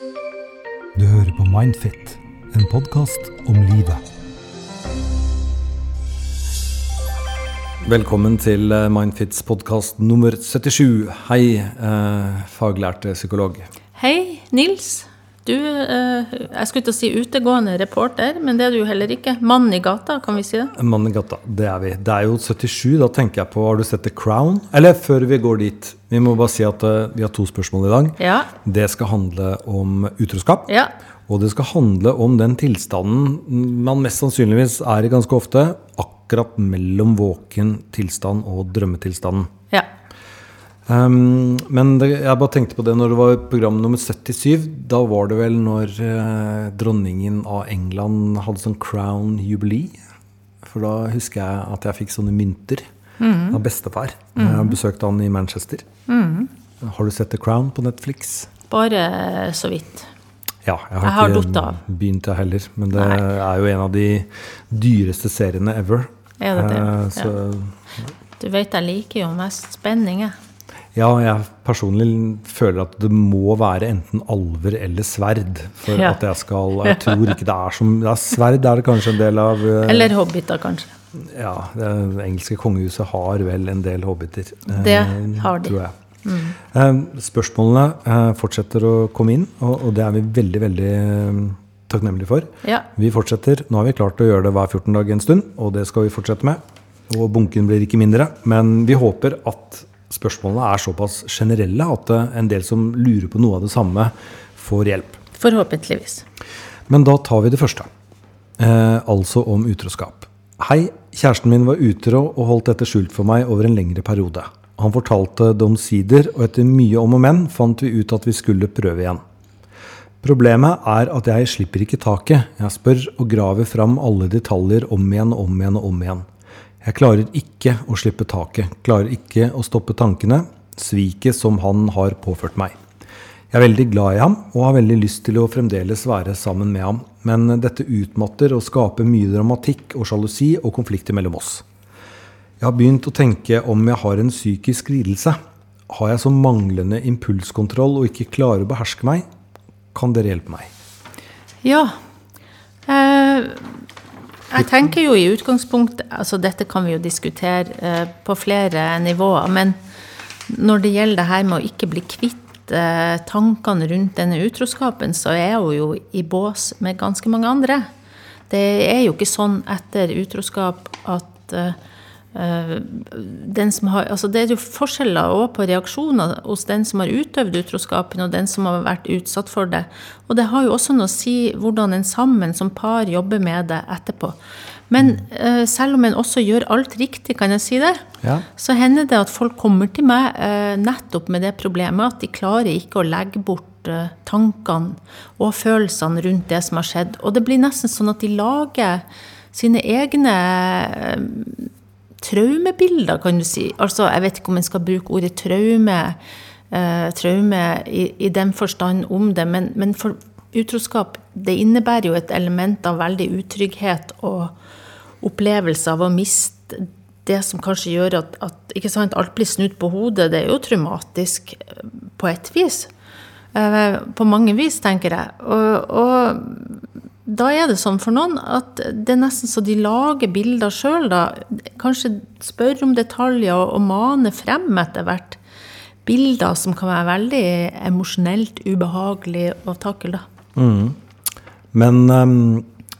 Du hører på Mindfit, en podkast om livet. Velkommen til eh, Mindfits podkast nummer 77. Hei, eh, faglærte psykolog. Hei, Nils. Du, eh, jeg skulle ikke si utegående reporter, men det er du jo heller ikke. Mann i gata, kan vi si det? Mann i gata, det er vi. Det er jo 77, da tenker jeg på Har du sett The Crown? Eller før vi går dit, vi må bare si at eh, vi har to spørsmål i dag. Ja. Det skal handle om utroskap. Ja. Og det skal handle om den tilstanden man mest sannsynligvis er i ganske ofte, akkurat mellom våken tilstand og drømmetilstanden. ja. Um, men det, jeg bare tenkte på det når det var program nummer 77. Da var det vel når eh, dronningen av England hadde sånn crown jubilee. For da husker jeg at jeg fikk sånne mynter av bestefar. Jeg besøkte han i Manchester. Har du sett The Crown på Netflix? Bare så vidt. Ja, jeg har, Jeg har ikke begynt jeg heller. Men det Nei. er jo en av de dyreste seriene ever. Er det det? Eh, så Du vet jeg liker jo mest spenning, jeg. Ja, jeg personlig føler at det må være enten alver eller sverd for Ja. at jeg skal Jeg tror ikke det er som ja, Sverd er det kanskje en del av eh, Eller hobbiter, kanskje. Ja, det engelske kongehuset har vel en del hobbiter. eh, Det har de. Tror jeg. Eh, Spørsmålene fortsetter å komme inn, og, det er vi veldig, veldig takknemlige for. Ja. Vi fortsetter. Nå har vi klart å gjøre det hver 14 dag en stund, og det skal vi fortsette med. Og bunken blir ikke mindre. Men vi håper at spørsmålene er såpass generelle at eh, en del som lurer på noe av det samme, får hjelp. Forhåpentligvis. Men da tar vi det første. Eh, altså om utroskap. Hei, kjæresten min var utro og holdt dette skjult for meg over en lengre periode. Han fortalte det omsider, og etter mye om og men fant vi ut at vi skulle prøve igjen. Problemet er at jeg slipper ikke taket. Jeg spør og graver fram alle detaljer om igjen og om igjen og om igjen. Jeg klarer ikke å slippe taket, klarer ikke å stoppe tankene, sviket som han har påført meg. Jeg er veldig glad i ham og har veldig lyst til å fremdeles være sammen med ham, men dette utmatter og skaper mye dramatikk og sjalusi og konflikter mellom oss. Jeg har begynt å tenke om jeg har en psykisk lidelse. Har jeg så manglende impulskontroll og ikke klarer å beherske meg? Kan dere hjelpe meg? Ja. Eh, jeg tenker jo i utgangspunktet Altså, dette kan vi jo diskutere eh, på flere nivåer, men når det gjelder det her med å ikke bli kvitt eh, tankene rundt denne utroskapen, så er hun jo i bås med ganske mange andre. Det er jo ikke sånn etter utroskap at eh, har, altså det er jo forskjeller også på reaksjoner hos den som har utøvd utroskapen, og den som har vært utsatt for det. Og det har jo også noe å si hvordan en sammen som par jobber med det etterpå. Men eh, selv om en også gjør alt riktig, kan jeg si det, Ja. så hender det at folk kommer til meg eh, nettopp med det problemet at de klarer ikke å legge bort eh, tankene og følelsene rundt det som har skjedd. Og det blir nesten sånn at de lager sine egne eh, traumebilder, kan du si. Altså, jeg vet ikke om en skal bruke ordet traume, eh, traume i, i den forstand om det, men, men for utroskap, det innebærer jo et element av veldig utrygghet og opplevelse av å miste det som kanskje gjør at, at ikke sant, alt blir snudd på hodet. Det er jo traumatisk eh, på et vis. Eh, På mange vis, tenker jeg. Og, og da er det sånn for noen at det er nesten så de lager bilder sjøl, da. Kanskje spør om detaljer og, maner frem etter hvert bilder som kan være veldig emosjonelt ubehagelig å takle, da. Men ehm,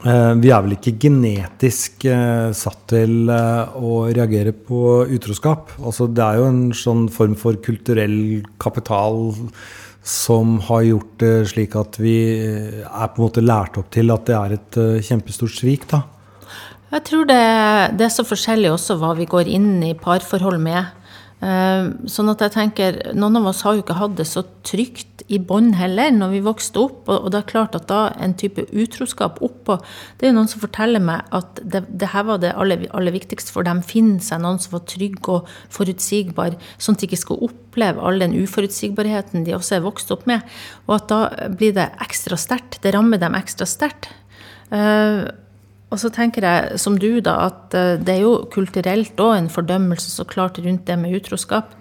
eh, vi er vel ikke genetisk uh, satt til uh, å reagere på utroskap? Altså, det er jo en sånn form for kulturell kapital som har gjort det slik at vi eh, er på en måte lært opp til at det er et eh, kjempestort svik, da. Jeg tror det, det er så forskjellig også hva vi går inn i parforhold med. Eh, Sånn at jeg tenker, Noen av oss har jo ikke hatt det så trygt i bånd heller når vi vokste opp. Og og det er klart at da en type utroskap oppå Det er jo noen som forteller meg at det, det her var det aller, aller viktigste for dem. Finne seg noen som var trygg og forutsigbar, sånn at de ikke skal oppleve all den uforutsigbarheten de også er vokst opp med. Og at da blir det ekstra sterkt. Det rammer dem ekstra sterkt. Uh, og så tenker jeg, som du, da, at eh, det er jo kulturelt òg en fordømmelse så klart rundt det med utroskap.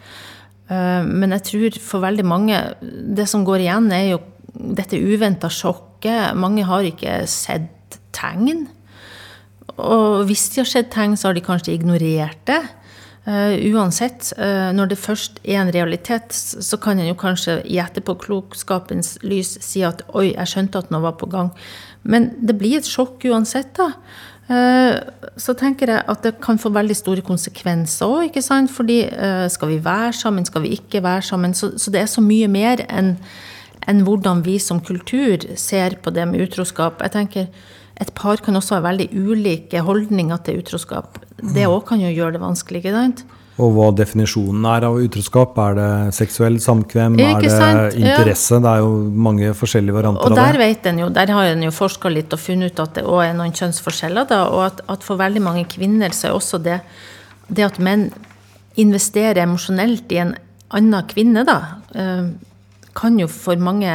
Eh, Men jeg tror for veldig mange Det som går igjen, er jo dette uventa sjokket. Mange har ikke sett tegn. Og hvis de har sett tegn, så har de kanskje ignorert det. Uh, uansett, uh, når det først er en realitet, så kan en jo kanskje i etterpåklokskapens lys si at oi, jeg skjønte at noe var på gang. Men det blir et sjokk uansett, da. Uh, så tenker jeg at det kan få veldig store konsekvenser òg, ikke sant. Fordi skal vi være sammen, skal vi ikke være sammen? Så, så det er så mye mer enn en hvordan vi som kultur ser på det med utroskap. Jeg tenker et par kan også ha veldig ulike holdninger til utroskap. Det òg kan jo gjøre det vanskelig. ikke sant? Og hva definisjonen er av utroskap. Er det seksuell samkvem? Er det interesse? Ja. Det er jo mange forskjellige varianter og av det. Vet en jo, der har en jo forska litt og funnet ut at det òg er noen kjønnsforskjeller. Da, og at, at, for veldig mange kvinner så er også det, det at menn investerer emosjonelt i en annen kvinne, da, eh, kan jo for mange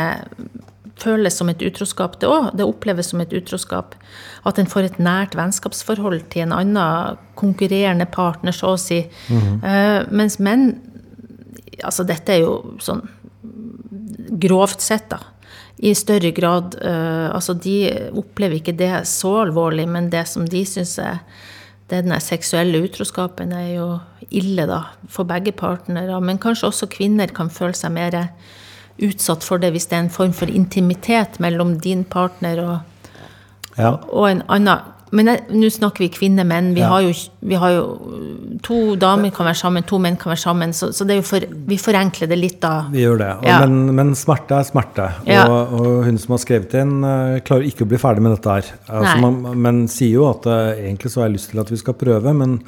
føles som et utroskap, det òg. Det oppleves som et utroskap. At en får et nært vennskapsforhold til en annen konkurrerende partner, så å si. Mm. Uh, mens menn Altså, dette er jo sånn grovt sett, da. I større grad uh, Altså, de opplever ikke det så alvorlig, men det som de syns er den seksuelle utroskapen er jo ille, da, for begge partnere. Men kanskje også kvinner kan føle seg mer utsatt for det hvis det er en form for intimitet mellom din partner og, ja. og en annen. Men nå snakker vi kvinner-menn. Vi, ja. vi, har jo To damer kan være sammen, to menn kan være sammen. Så, så for, vi forenkler det litt, da. Vi gjør det. Og, ja. men, men, smerte er smerte. Og, og, hun som har skrevet inn, uh, klarer ikke å bli ferdig med dette her. Altså, man, men sier jo at uh, egentlig så har jeg lyst til at vi skal prøve, men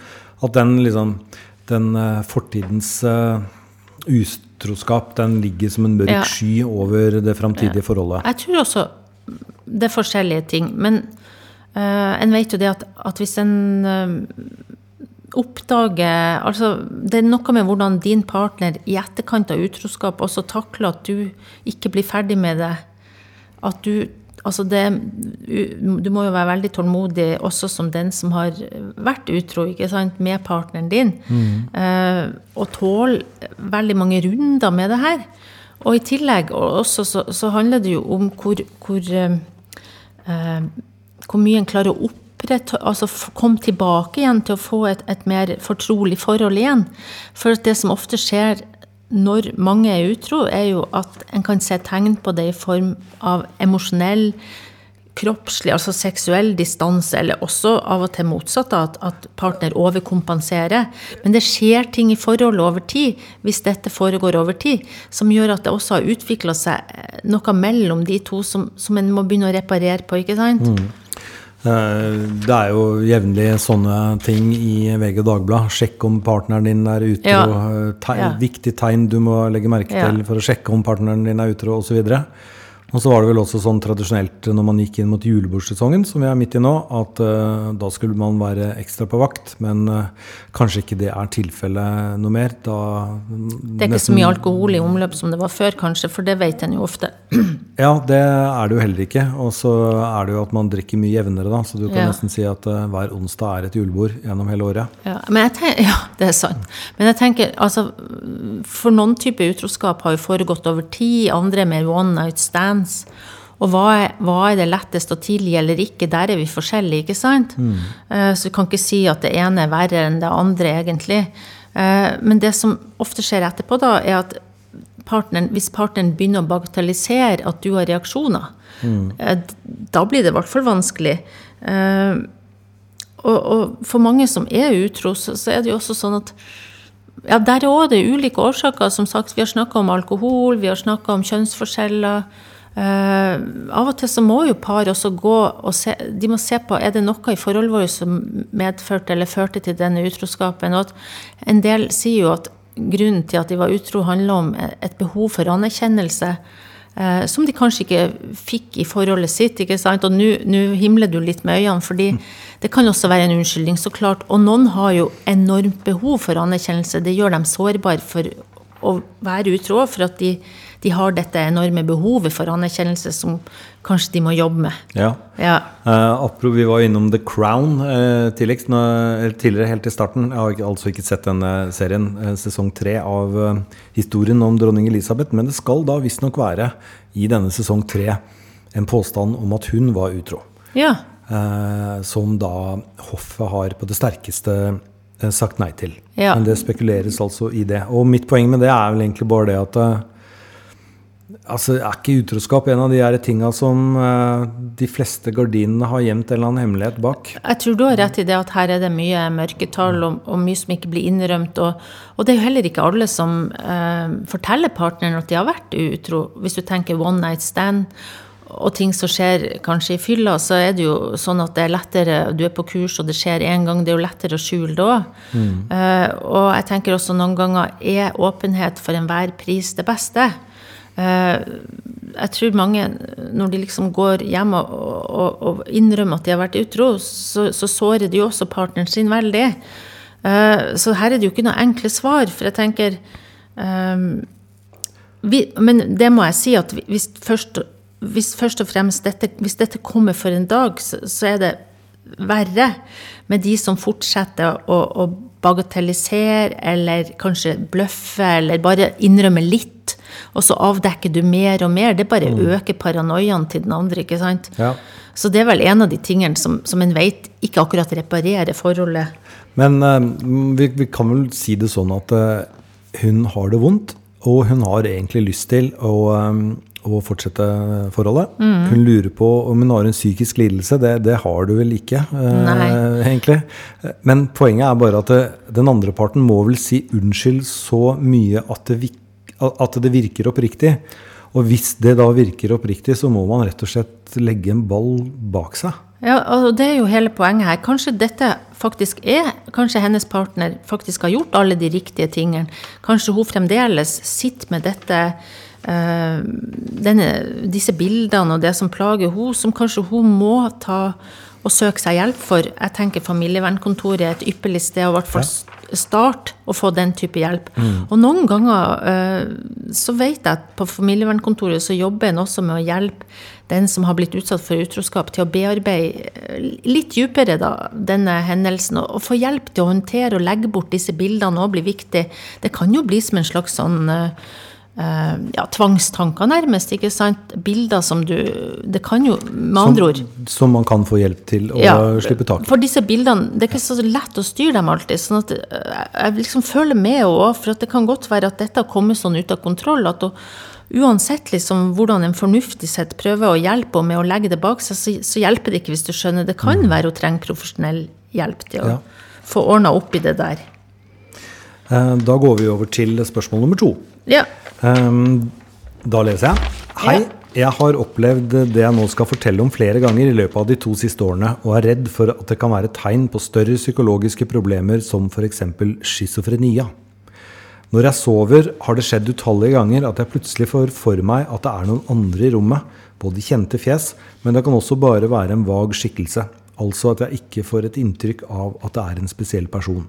at den liksom den uh, fortidens utroskap den ligger som en mørk ja. sky over det framtidige forholdet. Jeg tror også det er forskjellige ting. Men uh, en vet jo det at, at hvis en uh, oppdager Altså, det er noe med hvordan din partner i etterkant av utroskap også takler at du ikke blir ferdig med det. At du Altså det, du må jo være veldig tålmodig også som den som har vært utro ikke sant, med partneren din. Mm. Eh, og tåle veldig mange runder med det her. Og i tillegg også, så, så handler det jo om hvor, hvor, eh, hvor mye en klarer å opprette Altså komme tilbake igjen til å få et, et mer fortrolig forhold igjen. For det som ofte skjer når mange er utro, er jo at en kan se tegn på det i form av emosjonell, kroppslig, altså seksuell distanse, eller også av og til motsatt, at, at partner overkompenserer. Men det skjer ting i forholdet over tid, hvis dette foregår over tid, som gjør at det også har utvikla seg noe mellom de to som, som en må begynne å reparere på, ikke sant? Mm. Eh, det er jo jevnlig sånne ting i VG Dagblad. Sjekk om partneren din er utro. Ja. Eh, tegn, ja. Viktig tegn du må legge merke til for å sjekke om partneren din er utro, osv. Og så var det vel også sånn tradisjonelt når man gikk inn mot julebordsesongen, som vi er midt i nå, at uh, da skulle man være ekstra på vakt. Men uh, kanskje ikke det er tilfellet noe mer. Da, det er ikke så mye alkohol i omløp som det var før, kanskje, for det vet en jo ofte. ja, det er det jo heller ikke. Og så er det jo at man drikker mye jevnere, da. Så du kan ja. nesten si at uh, hver onsdag er et julebord gjennom hele året. Ja, tenker, ja, det er sant. Men jeg tenker, altså For noen typer utroskap har jo foregått over tid, andre er mer one night stand demens. Og hva er, hva er, det lettest å tilgi eller ikke? Der er vi forskjellige, ikke sant? Mm. Uh, så vi kan ikke si at det ene er verre enn det andre, egentlig. Uh, men det som ofte skjer etterpå, da, er at partneren, hvis partneren begynner å bagatellisere at du har reaksjoner, mm. uh, da blir det i hvert fall vanskelig. Og, og, for mange som er utro, så, så er det jo også sånn at ja, Der er òg det ulike årsaker. Som sagt, vi har snakka om alkohol, vi har snakka om kjønnsforskjeller. Uh, av og til så må jo par også gå og se De må se på er det noe i forholdet vårt som medførte eller førte til denne utroskapen. Og at en del sier jo at grunnen til at de var utro, handler om et behov for anerkjennelse. Uh, som de kanskje ikke fikk i forholdet sitt. ikke sant? Og nå himler du litt med øynene, fordi det kan også være en unnskyldning, så klart. Og noen har jo enormt behov for anerkjennelse. Det gjør dem sårbare for å være utro, for at de de har dette enorme behovet for anerkjennelse som kanskje de må jobbe med. Ja. Ja. Uh, apropos, vi var innom The Crown uh, tidligst, nå, tidligere, helt i starten. Jeg har altså ikke sett denne serien, uh, sesong tre av historien om dronning Elisabeth. Men det skal da visstnok være i denne sesong tre en påstand om at hun var utro. Ja. Eh, som da hoffet har på det sterkeste eh, sagt nei til. Ja. Men det spekuleres altså i det. Og mitt poeng med det er vel egentlig bare det at eh, Altså, Er ikke utroskap en av de tinga som eh, de fleste gardinene har gjemt en eller annen hemmelighet bak? Jeg tror du har rett i det at her er det mye mørketall og, og mye som ikke blir innrømt. Og, og det er jo heller ikke alle som eh, forteller partneren at de har vært utro. Hvis du tenker one night stand og ting som skjer kanskje i fylla, så er det jo sånn at det er lettere Du er på kurs, og det skjer én gang. Det er jo lettere å skjule det òg. Eh, og jeg tenker også noen ganger er åpenhet for enhver pris det beste. Eh, jeg tror mange, når de liksom går hjem og, og, og innrømmer at de har vært utro, så, så sårer de jo også partneren sin veldig. Eh, så her er det jo ikke noe enkle svar, for jeg tenker eh, vi, Men det må jeg si at hvis først, hvis først og fremst dette, hvis dette kommer for en dag, så, så er det verre med de som fortsetter å, å bagatellisere eller kanskje bløffe eller bare innrømme litt, og så avdekker du mer og mer. Det bare øker paranoiaen til den andre. ikke sant? Ja. Så det er vel en av de tingene som, som en vet ikke akkurat reparerer forholdet. Men uh, vi, vi kan vel si det sånn at uh, hun har det vondt, og hun har egentlig lyst til å, um, å fortsette forholdet. Mm. Hun lurer på om hun har en psykisk lidelse. Det, det har du vel ikke, eh, egentlig. Men poenget er bare at det, den andre parten må vel si unnskyld så mye at det, vik- at det virker oppriktig. Og hvis det da virker oppriktig, så må man rett og slett legge en ball bak seg. Ja, og det er jo hele poenget her. Kanskje dette faktisk er Kanskje hennes partner faktisk har gjort alle de riktige tingene. Kanskje hun fremdeles sitter med dette øh, denne, disse bildene og det som plager hun, som kanskje hun må ta og søke seg hjelp for. Jeg tenker familievernkontoret er et ypperlig sted å i hvert fall starte å få den type hjelp. Og noen ganger eh, så vet jeg at på familievernkontoret så jobber en også med å hjelpe den som har blitt utsatt for utroskap, til å bearbeide eh, litt dypere da, denne hendelsen. Og, få hjelp til å håndtere og legge bort disse bildene òg blir viktig. Det kan jo bli som en slags sånn eh, ja, tvangstanker, nærmest. ikke sant? Bilder som du Det kan jo, med andre ord Som, man kan få hjelp til å Ja, slippe tak i. For disse bildene, det er ikke så lett å styre dem alltid. sånn at eh, jeg liksom føler med òg, for det kan godt være at dette har kommet sånn ut av kontroll. at Uansett liksom hvordan en fornuftig sett prøver å hjelpe henne med å legge det bak seg, så, så hjelper det ikke, hvis du skjønner. Det kan være hun trenger profesjonell hjelp til å Ja. få ordna opp i det der. Eh, Da går vi over til spørsmål nummer to. Ja. Um, Da leser jeg. Hei, jeg har opplevd det jeg nå skal fortelle om flere ganger i løpet av de to siste årene, og er redd for at det kan være tegn på større psykologiske problemer som f.eks. schizofrenia. Når jeg sover, har det skjedd utallige ganger at jeg plutselig får for meg at det er noen andre i rommet, både kjente fjes, men det kan også bare være en vag skikkelse. Altså at jeg ikke får et inntrykk av at det er en spesiell person.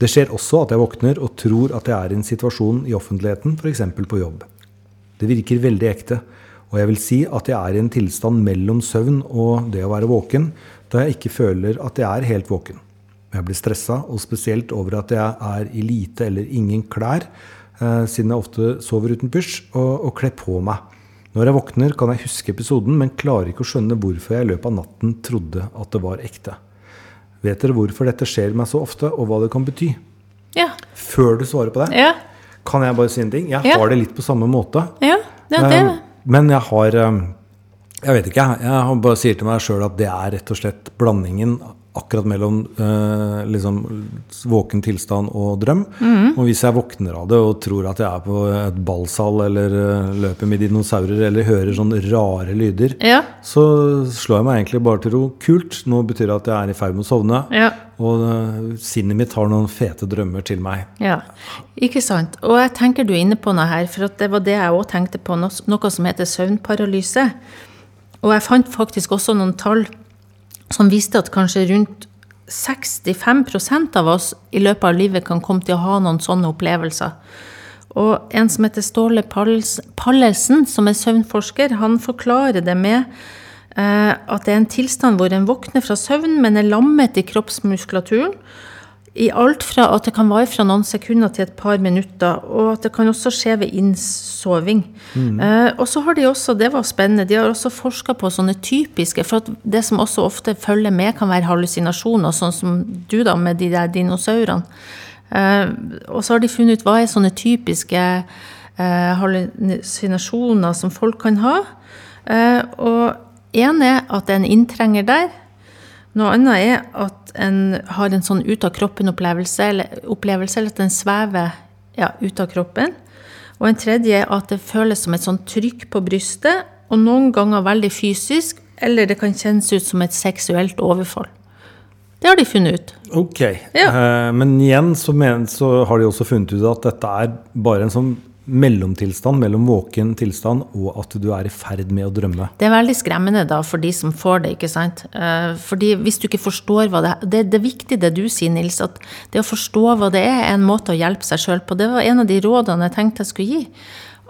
Det skjer også at jeg våkner og tror at jeg er i en situasjon i offentligheten, f.eks. på jobb. Det virker veldig ekte, og jeg vil si at jeg er i en tilstand mellom søvn og det å være våken, da jeg ikke føler at jeg er helt våken. Jeg blir stressa, og spesielt over at jeg er i lite eller ingen klær, eh, siden jeg ofte sover uten pysj, og, og kler på meg. Når jeg våkner, kan jeg huske episoden, men klarer ikke å skjønne hvorfor jeg i løpet av natten trodde at det var ekte. Vet dere hvorfor dette skjer meg så ofte, og hva det kan bety? Ja. Før du svarer på det, Ja. kan jeg bare si en ting. Jeg Ja. har det litt på samme måte. ja. Det er det. Eh, Men jeg har eh, Jeg vet ikke, jeg. Bare sier til meg sjøl at det er rett og slett blandingen akkurat mellom eh, liksom våken tilstand og drøm. Mm. Og hvis jeg våkner av det og tror at jeg er på et ballsal eller eh, løper med dinosaurer eller hører sånne rare lyder, Ja. så slår jeg meg egentlig bare til ro. Kult, nå betyr det at jeg er i ferd med å sovne. Ja. Og eh, sinnet mitt har noen fete drømmer til meg. Ja, ikke sant. Og jeg tenker du er inne på noe her, for at det var det jeg òg tenkte på, noe som heter søvnparalyse. Og jeg fant faktisk også noen tall som viste at kanskje rundt 65% av oss i løpet av livet kan komme til å ha noen sånne opplevelser. Og en som heter Ståle Pallesen, som er søvnforsker, han forklarer det med eh, at det er en tilstand hvor en våkner fra søvn, men er lammet i kroppsmuskulaturen. I alt fra at det kan vare fra noen sekunder til et par minutter, og at det kan også skje ved innsoving. Eh, og så har de også, det var spennende, de har også forska på sånne typiske For at det som også ofte følger med, kan være hallusinasjoner, sånn som du da med de der dinosaurene. Eh, og så har de funnet ut hva er sånne typiske eh, hallusinasjoner som folk kan ha. Eh, og én er at det er en inntrenger der. Noe annet er at en har en sånn ut-av-kroppen-opplevelse, eller, opplevelse, eller at en svever ja, ut av kroppen. Og en tredje er at det føles som et sånn trykk på brystet, og noen ganger veldig fysisk, eller det kan kjennes ut som et seksuelt overfall. Det har de funnet ut. Ok. Ja. Eh, men igjen så, men, så har de også funnet ut at dette er bare en sånn mellomtilstand mellom våken tilstand og at du er i ferd med å drømme. Det er veldig skremmende da for de som får det, ikke sant. Eh, Fordi hvis du ikke forstår hva det er Det, det er viktig det du sier, Nils, at det å forstå hva det er, er en måte å hjelpe seg sjøl på. Det var en av de rådene jeg tenkte jeg skulle gi.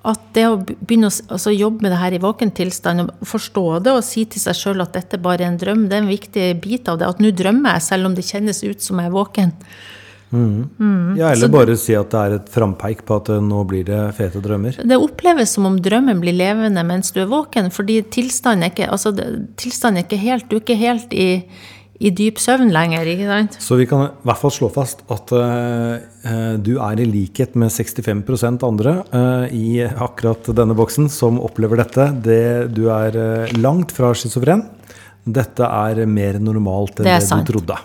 At det å begynne å altså jobbe med det her i våken tilstand, og forstå det og si til seg sjøl at dette bare er en drøm, det er en viktig bit av det. At nå drømmer jeg, selv om det kjennes ut som jeg er våken. Ja, eller bare si at det er et frampeik på at eh, nå blir det fete drømmer. Det oppleves som om drømmen blir levende mens du er våken, fordi tilstanden er ikke, altså, tilstanden er ikke helt Du er ikke helt i, i dyp søvn lenger, ikke sant? Så vi kan i hvert fall slå fast at eh, du er i likhet med 65 andre uh, i akkurat denne boksen som opplever dette. Det, du er uh, langt fra schizofren. Dette er mer normalt enn Det det, du trodde.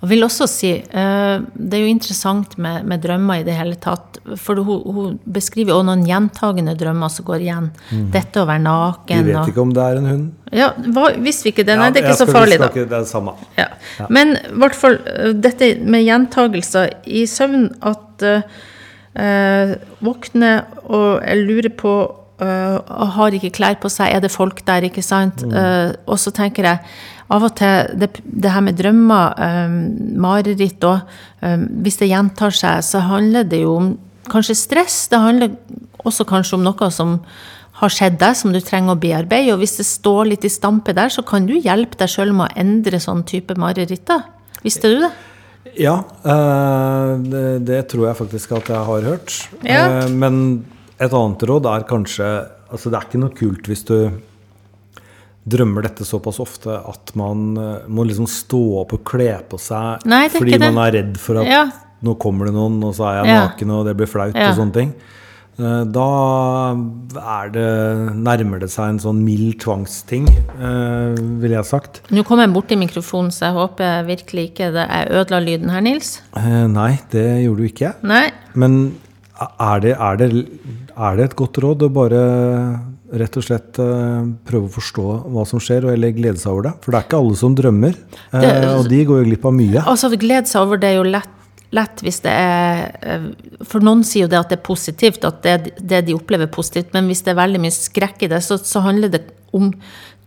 Jeg vil også si, eh, Det er jo interessant med, med drømmer i det hele tatt. For hun, hun beskriver også noen gjentagende drømmer som går igjen. Dette å være Vi naken vet og ikke om det er en hund. Ja, hva, Visste vi ikke det? Nei, Ja, det er ikke så vi farlig, da. ikke- Det er det samme. Ja. Men i hvert fall eh, dette med gjentagelser i søvn, at uh, våkne og jeg lurer på eh, Har ikke klær på seg, er det folk der, ikke sant? Eh, og så tenker jeg av og til det, det her med drømmer, eh, mareritt òg, hvis det gjentar seg, så handler det jo om kanskje stress. Det handler også kanskje om noe som har skjedd deg, som du trenger å bearbeide. Og hvis det står litt i stampe der, så kan du hjelpe deg sjøl med å endre sånn type mareritt. Visste du det? Ja, det, det tror jeg faktisk at jeg har hørt. Ja. Men et annet råd er kanskje Altså, det er ikke noe kult hvis du drømmer dette såpass ofte at man eh, må liksom stå opp og kle på seg Nei, fordi man er redd for at Ja. nå kommer det noen, og så er jeg Ja. naken, og det blir flaut Ja. og sånne ting. Eh, Da er det, nærmer det seg en sånn mild tvangsting, eh, ville jeg sagt. Nå kom jeg borti mikrofonen, så jeg håper virkelig ikke det jeg ødela lyden her, Nils. Eh, Nei, det gjorde du ikke. Nei. Men er det, er, det, er det et godt råd å bare rett og slett eh, prøve å forstå hva som skjer, og eller glede seg over det? For det er ikke alle som drømmer, eh, Det- og de går jo glipp av mye. Altså, glede seg over det er jo lett, lett hvis det er eh, For noen sier jo det at det er positivt, at det, det de opplever er positivt, men hvis det er veldig mye skrekk i det, så, så handler det om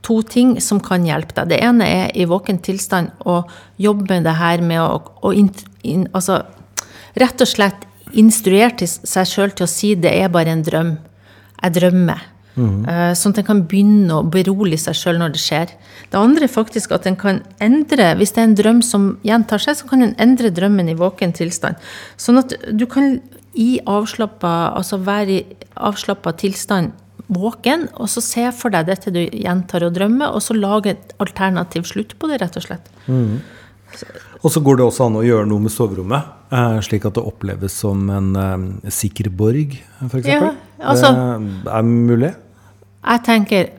to ting som kan hjelpe deg. Det ene er i våken tilstand å jobbe med det her med å, å in, in, altså, rett og slett instruere til seg sjøl til å si det er bare en drøm. Jeg drømmer. Mm. Sånn at en kan begynne å berolige seg sjøl når det skjer. Det andre er faktisk at en kan endre Hvis det er en drøm som gjentar seg, så kan en endre drømmen i våken tilstand. Sånn at du kan i avslappa, altså være i avslappa tilstand våken, og så se for deg dette du gjentar og drømmer, og så lage et alternativ slutt på det, rett og slett. Og så går det også an å gjøre noe med soverommet, eh, slik at det oppleves som en eh, sikker borg, f.eks. Ja, altså- det er mulig. Jeg tenker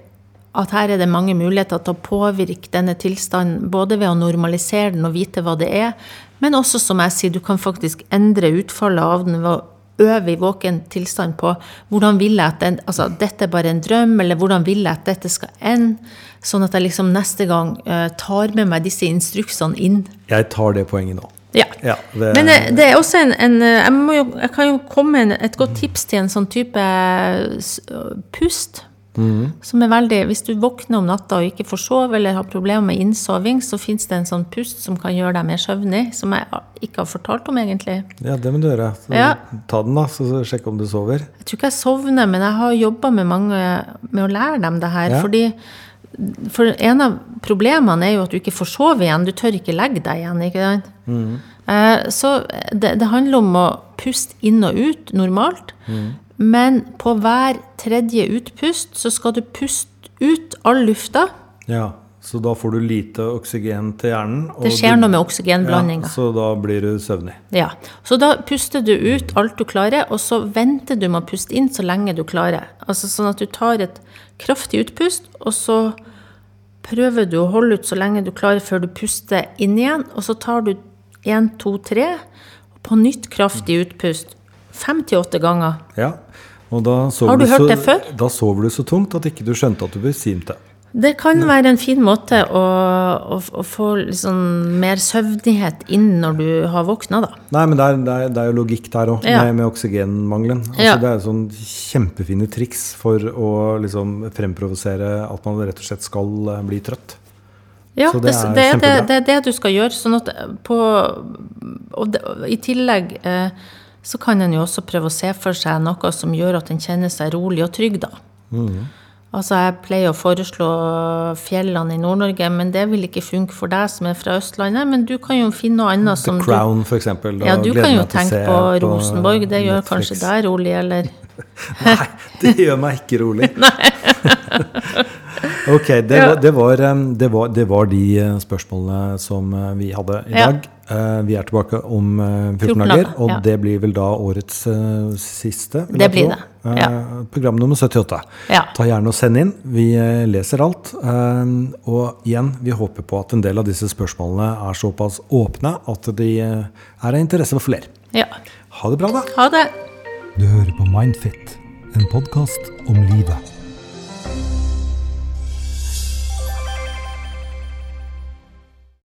at her er det mange muligheter til å påvirke denne tilstanden, både ved å normalisere den og vite hva det er, men også, som jeg sier, du kan faktisk endre utfallet av den ved å øve i våken tilstand på hvordan vil jeg at den, altså, dette er bare en drøm, eller hvordan vil jeg at dette skal ende, sånn at jeg liksom neste gang eh, tar med meg disse instruksene inn. Jeg tar det poenget nå. Ja. Ja, det, Men eh, det er også en, en eh, jeg, jo, jeg kan jo komme med et godt tips til en sånn type pust. Mm. Som er veldig, Hvis du våkner om natta og ikke får sove eller har problemer med innsoving, så fins det en sånn pust som kan gjøre deg mer søvnig, som jeg ikke har fortalt om, egentlig. Ja, det må du gjøre. Så Ja. Ta den, da, så så sjekk om du sover. Jeg tror ikke jeg sovner, men jeg har jobba med mange med å lære dem det her. Ja. fordi for en av problemene er jo at du ikke får sove igjen. Du tør ikke legge deg igjen. ikke sant? Mm. Så det, det handler om å puste inn og ut normalt. Men på hver tredje utpust så skal du puste ut all lufta. Ja, Så da får du lite oksygen til hjernen. Det skjer du- noe med oksygenblandinga. Ja, så da blir du søvnig. Ja, Så da puster du ut alt du klarer, og så venter du med å puste inn så lenge du klarer. Altså Sånn at du tar et kraftig utpust, og så prøver du å holde ut så lenge du klarer før du puster inn igjen. Og så tar du én, to, tre, og på nytt kraftig utpust. Fem til åtte ganger. Ja. Har du hørt så, det før? Da sover du så tungt at ikke du skjønte at du besvimte. Det kan være en fin måte å, å, å få liksom mer søvnighet inn når du har våkna, da. Nei, men det er, det er, det er jo logikk der òg, Ja. med, med oksygenmangelen. Altså, Ja. Det er sånn kjempefine triks for å liksom fremprovosere at man rett og slett skal eh, bli trøtt. Ja, det, det er det, det, er det du skal gjøre. Sånn at på, og og I tillegg eh, så kan en jo også prøve å se for seg noe som gjør at en kjenner seg rolig og trygg, da. Mm. Altså Jeg pleier å foreslå fjellene i Nord-Norge, men det vil ikke funke for deg som er fra Østlandet. Men du kan jo finne noe annet The som Crown, for eksempel. du Ja, du kan jo tenke på Rosenborg. Det gjør Netflix. kanskje deg rolig, eller Nei, det gjør meg ikke rolig. ok, det, Ja. var, det, var, det, var, det var de eh, spørsmålene som eh, vi hadde i Ja. dag. Eh, Vi er tilbake om eh, 14 14 dager, og ja. det blir vel da årets eh, siste? Det blir det, ja. Eh, Program nummer 78. Ja. Ta gjerne og send inn. Vi eh, leser alt. Eh, Og igjen, vi håper på at en del av disse spørsmålene er såpass åpne at de eh, er av interesse for flere. Ja. Ha det bra, da! Ha det. Du hører på Mindfit, en podkast om livet.